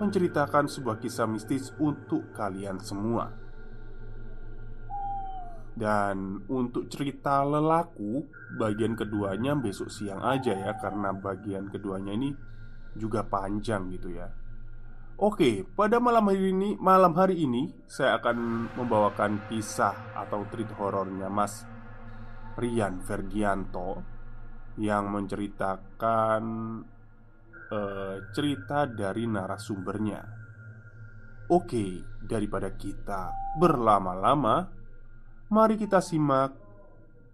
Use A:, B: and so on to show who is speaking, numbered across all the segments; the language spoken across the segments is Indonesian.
A: menceritakan sebuah kisah mistis untuk kalian semua. Dan untuk cerita lelaku, bagian keduanya besok siang aja ya, karena bagian keduanya ini juga panjang gitu ya. Oke, pada malam hari ini, malam hari ini saya akan membawakan kisah atau treat horornya Mas Rian Fergianto yang menceritakan cerita dari narasumbernya. Oke, daripada kita berlama-lama, mari kita simak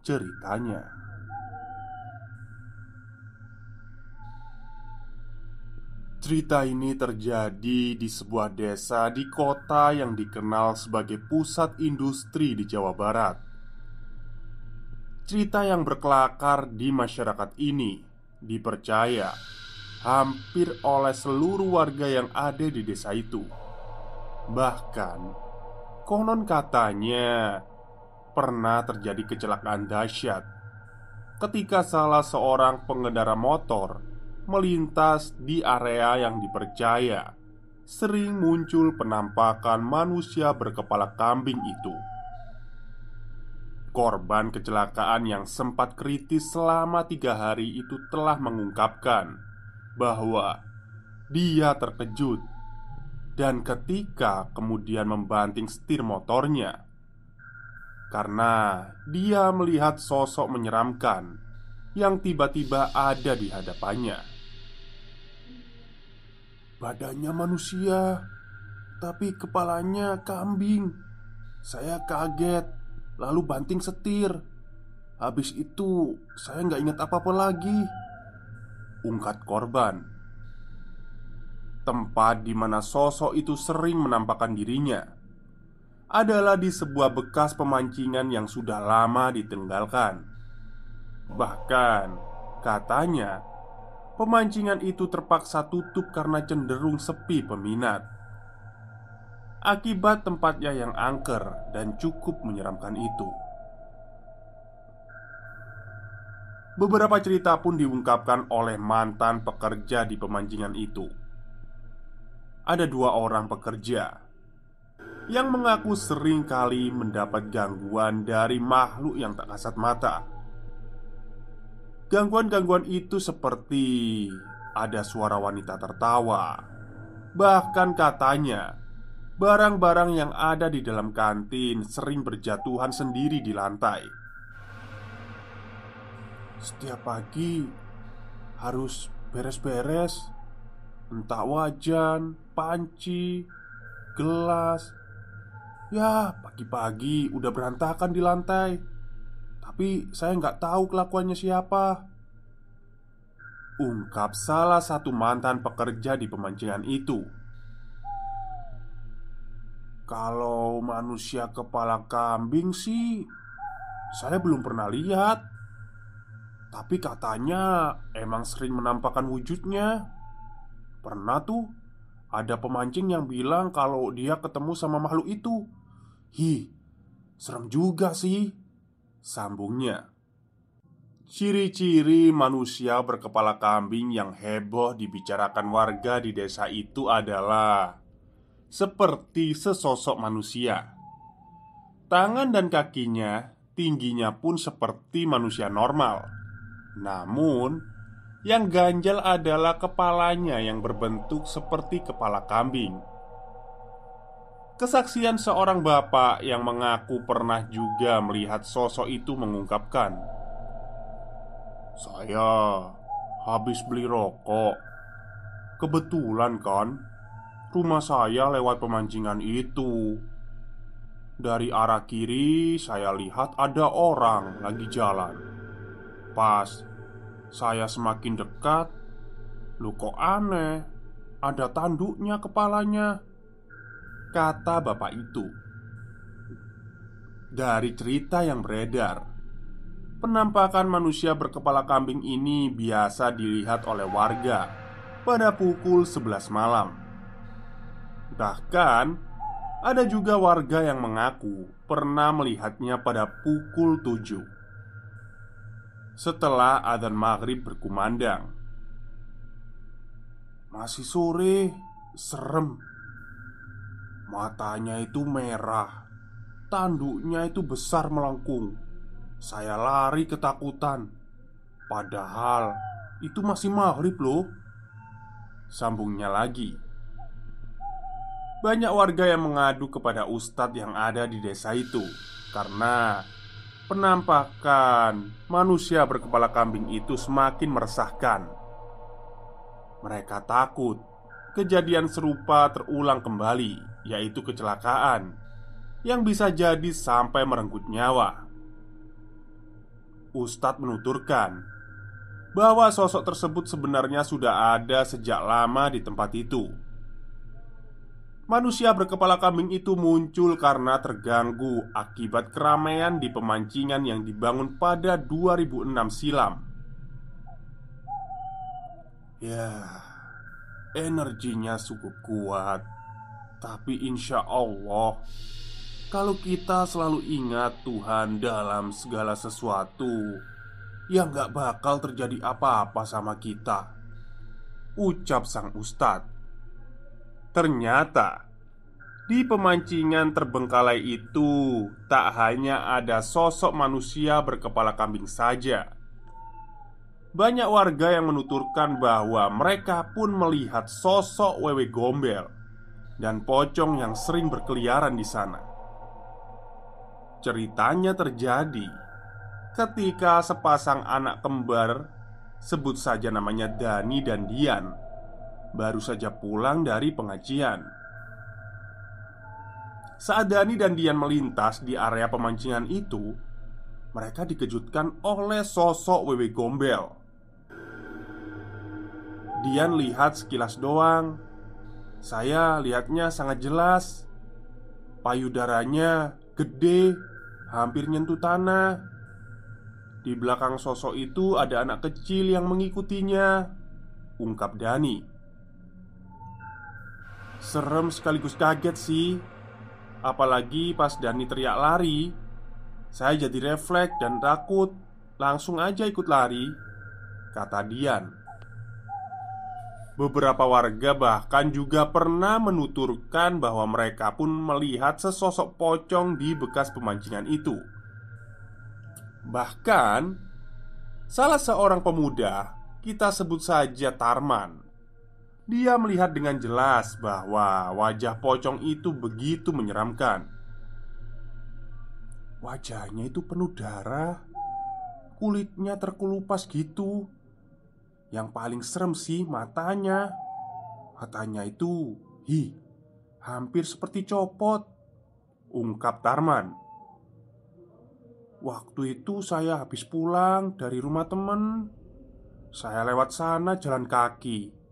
A: ceritanya. Cerita ini terjadi di sebuah desa di kota yang dikenal sebagai pusat industri di Jawa Barat. Cerita yang berkelakar di masyarakat ini dipercaya hampir oleh seluruh warga yang ada di desa itu. Bahkan, konon katanya pernah terjadi kecelakaan dahsyat ketika salah seorang pengendara motor melintas di area yang dipercaya sering muncul penampakan manusia berkepala kambing itu. Korban kecelakaan yang sempat kritis selama tiga hari itu telah mengungkapkan bahwa dia terkejut dan ketika kemudian membanting setir motornya karena dia melihat sosok menyeramkan yang tiba-tiba ada di hadapannya. Badannya manusia, tapi kepalanya kambing. Saya kaget, lalu banting setir. Habis itu, saya nggak ingat apa-apa lagi ungkat korban. Tempat di mana sosok itu sering menampakkan dirinya adalah di sebuah bekas pemancingan yang sudah lama ditinggalkan. Bahkan, katanya, pemancingan itu terpaksa tutup karena cenderung sepi peminat. Akibat tempatnya yang angker dan cukup menyeramkan itu. Beberapa cerita pun diungkapkan oleh mantan pekerja di pemancingan itu. Ada dua orang pekerja yang mengaku sering kali mendapat gangguan dari makhluk yang tak kasat mata. Gangguan-gangguan itu seperti ada suara wanita tertawa, bahkan katanya barang-barang yang ada di dalam kantin sering berjatuhan sendiri di lantai. Setiap pagi harus beres-beres Entah wajan, panci, gelas. Ya pagi-pagi udah berantakan di lantai. Tapi saya nggak tahu kelakuannya siapa. Ungkap salah satu mantan pekerja di pemancingan itu. Kalau manusia kepala kambing sih Saya belum pernah lihat Tapi katanya emang sering menampakkan wujudnya Pernah tuh Ada pemancing yang bilang kalau dia ketemu sama makhluk itu Hi, serem juga sih Sambungnya Ciri-ciri manusia berkepala kambing yang heboh dibicarakan warga di desa itu adalah seperti sesosok manusia. Tangan dan kakinya tingginya pun seperti manusia normal. Namun, yang ganjal adalah kepalanya yang berbentuk seperti kepala kambing. Kesaksian seorang bapak yang mengaku pernah juga melihat sosok itu mengungkapkan, saya habis beli rokok. Kebetulan kan, rumah saya lewat pemancingan itu. Dari arah kiri, saya lihat ada orang lagi jalan. Pas saya semakin dekat, lu kok aneh, ada tanduknya kepalanya. Kata bapak itu. Dari cerita yang beredar, Penampakan manusia berkepala kambing ini biasa dilihat oleh warga pada pukul 11 malam. Bahkan ada juga warga yang mengaku pernah melihatnya pada pukul 7 Setelah adzan maghrib berkumandang. Masih sore, serem. Matanya itu merah Tanduknya itu besar melengkung. Saya lari ketakutan. Padahal itu masih maghrib loh. Sambungnya lagi. Banyak warga yang mengadu kepada ustadz yang ada di desa itu. Karena Penampakan manusia berkepala kambing itu semakin meresahkan Mereka takut Kejadian serupa terulang kembali Yaitu kecelakaan Yang bisa jadi sampai merenggut nyawa Ustadz menuturkan bahwa sosok tersebut sebenarnya sudah ada sejak lama di tempat itu. Manusia berkepala kambing itu muncul karena terganggu akibat keramaian di pemancingan yang dibangun pada 2006 silam. Ya, energinya cukup kuat, tapi insya Allah kalau kita selalu ingat Tuhan dalam segala sesuatu yang gak bakal terjadi apa-apa sama kita Ucap sang ustadz Ternyata Di pemancingan terbengkalai itu Tak hanya ada sosok manusia berkepala kambing saja. Banyak warga yang menuturkan bahwa mereka pun melihat sosok wewe gombel Dan pocong yang sering berkeliaran di sana. Ceritanya terjadi ketika sepasang anak kembar, sebut saja namanya Dani dan Dian, baru saja pulang dari pengajian. Saat Dani dan Dian melintas di area pemancingan itu, mereka dikejutkan oleh sosok Wewe Gombel. Dian lihat sekilas doang. Saya lihatnya sangat jelas. Payudaranya gede hampir nyentuh tanah. Di belakang sosok itu ada anak kecil yang mengikutinya, ungkap Dani. Serem sekaligus kaget sih, apalagi pas Dani teriak lari. Saya jadi refleks dan takut, langsung aja ikut lari, kata Dian. Beberapa warga bahkan juga pernah menuturkan bahwa mereka pun melihat sesosok pocong di bekas pemancingan itu. Bahkan, salah seorang pemuda, kita sebut saja Tarman, dia melihat dengan jelas bahwa wajah pocong itu begitu menyeramkan. Wajahnya itu penuh darah, kulitnya terkelupas gitu. Yang paling serem sih matanya. Matanya itu Hi Hampir seperti copot Ungkap Tarman. Waktu itu saya habis pulang dari rumah temen. Saya lewat sana jalan kaki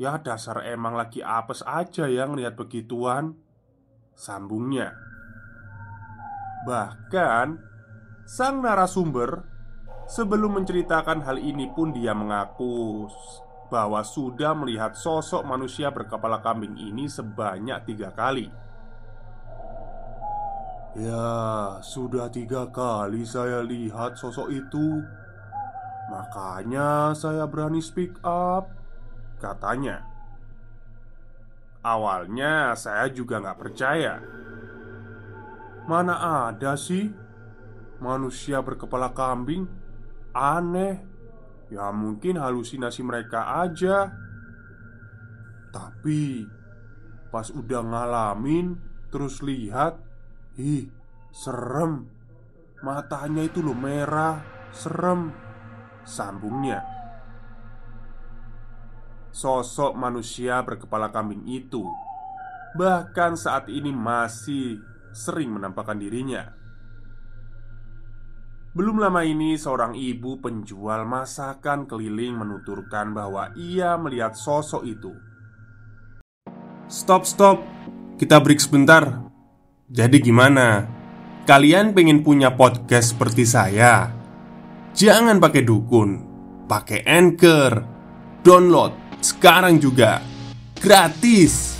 A: Ya dasar emang lagi apes aja yang lihat begituan Sambungnya Bahkan Sang narasumber Sebelum menceritakan hal ini pun dia mengaku bahwa sudah melihat sosok manusia berkepala kambing ini sebanyak tiga kali. Ya, sudah tiga kali saya lihat sosok itu. Makanya saya berani speak up, katanya. Awalnya saya juga nggak percaya. Mana ada sih manusia berkepala kambing? Aneh. Ya mungkin halusinasi mereka aja. Tapi pas udah ngalamin terus lihat, ih, serem. Matanya itu loh merah, serem. Sambungnya. Sosok manusia berkepala kambing itu bahkan saat ini masih sering menampakkan dirinya. Belum lama ini, seorang ibu penjual masakan keliling menuturkan bahwa ia melihat sosok itu.
B: Stop, stop, kita break sebentar. Jadi, gimana? Kalian pengen punya podcast seperti saya? Jangan pakai dukun, pakai anchor, download sekarang juga gratis.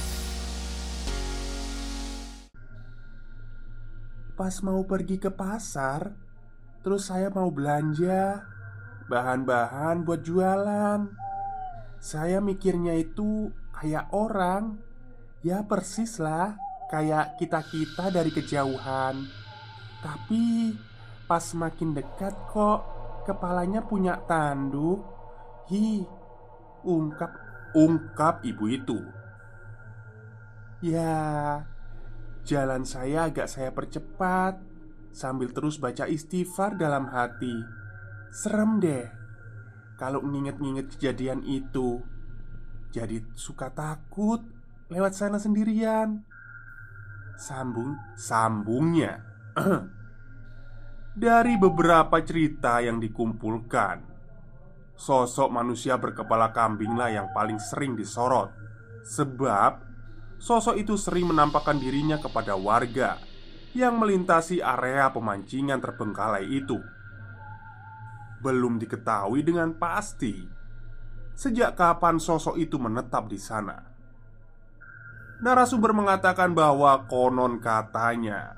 A: Pas mau pergi ke pasar, terus saya mau belanja bahan-bahan buat jualan. Saya mikirnya itu kayak orang, ya persis lah, kayak kita-kita dari kejauhan. Tapi pas makin dekat kok kepalanya punya tanduk. Hi, ungkap ungkap ibu itu. Ya, jalan saya agak saya percepat sambil terus baca istighfar dalam hati. Serem deh kalau nginget-nginget kejadian itu. Jadi suka takut lewat sana sendirian. Sambung sambungnya. Dari beberapa cerita yang dikumpulkan, sosok manusia berkepala kambinglah yang paling sering disorot. Sebab sosok itu sering menampakkan dirinya kepada warga yang melintasi area pemancingan terbengkalai itu. Belum diketahui dengan pasti sejak kapan sosok itu menetap di sana. Narasumber mengatakan bahwa konon katanya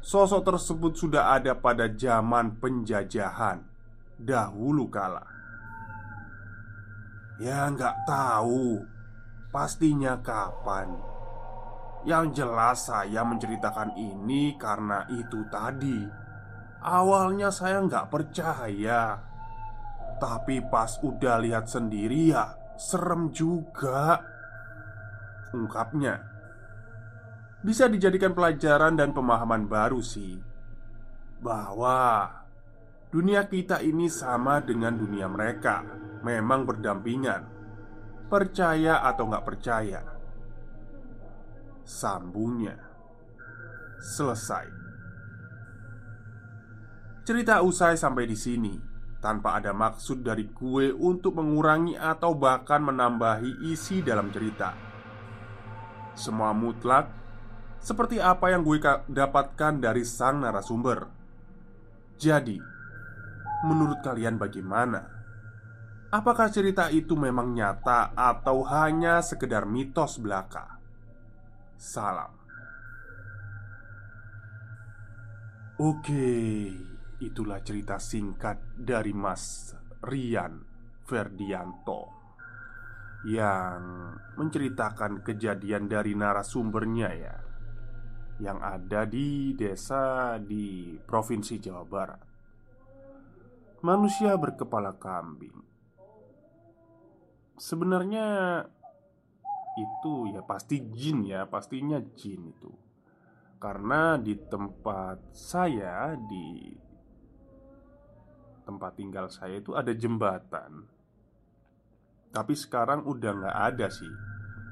A: sosok tersebut sudah ada pada zaman penjajahan dahulu kala. Ya nggak tahu. Pastinya kapan. Yang jelas saya menceritakan ini karena itu tadi. Awalnya saya nggak percaya. Tapi pas udah lihat sendiri ya Serem juga. Ungkapnya. Bisa dijadikan pelajaran dan pemahaman baru sih. Bahwa Dunia kita ini sama dengan dunia mereka Memang berdampingan. Percaya atau nggak percaya? Sambungnya. Selesai. Cerita usai sampai di sini Tanpa ada maksud dari gue untuk mengurangi atau bahkan menambahi isi dalam cerita. Semua mutlak Seperti apa yang gue dapatkan dari sang narasumber. Jadi Menurut kalian bagaimana? Apakah cerita itu memang nyata atau hanya sekedar mitos belaka? Salam. Oke, itulah cerita singkat dari Mas Rian Ferdianto yang menceritakan kejadian dari narasumbernya ya yang ada di desa di Provinsi Jawa Barat. Manusia berkepala kambing. Sebenarnya itu ya pasti jin ya, pastinya jin itu. Karena di tempat saya di tempat tinggal saya itu ada jembatan. Tapi sekarang udah nggak ada sih.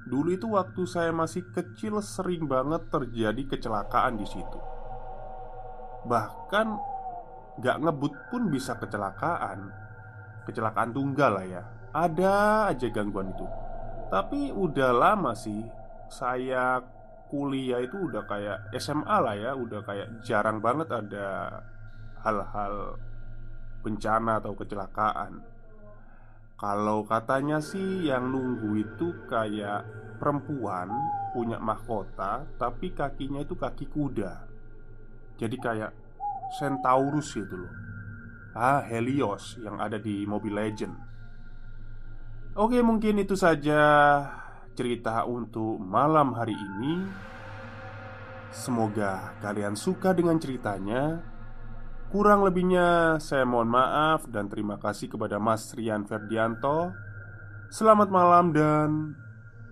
A: Dulu itu waktu saya masih kecil sering banget terjadi kecelakaan di situ. Bahkan nggak ngebut pun bisa kecelakaan. Kecelakaan tunggal lah ya. Ada aja gangguan itu. Tapi udah lama sih Saya kuliah itu udah kayak SMA lah ya Udah kayak jarang banget ada hal-hal bencana atau kecelakaan. Kalau katanya sih yang nunggu itu kayak perempuan punya mahkota tapi kakinya itu kaki kuda. Jadi kayak Centaurus gitu loh. Ah, Helios yang ada di Mobile Legend. Oke, mungkin itu saja cerita untuk malam hari ini. Semoga kalian suka dengan ceritanya. Kurang lebihnya, saya mohon maaf dan terima kasih kepada Mas Rian Ferdianto. Selamat malam dan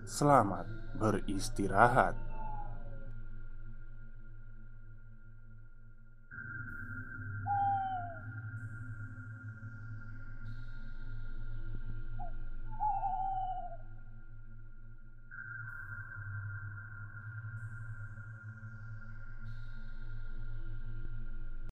A: selamat beristirahat.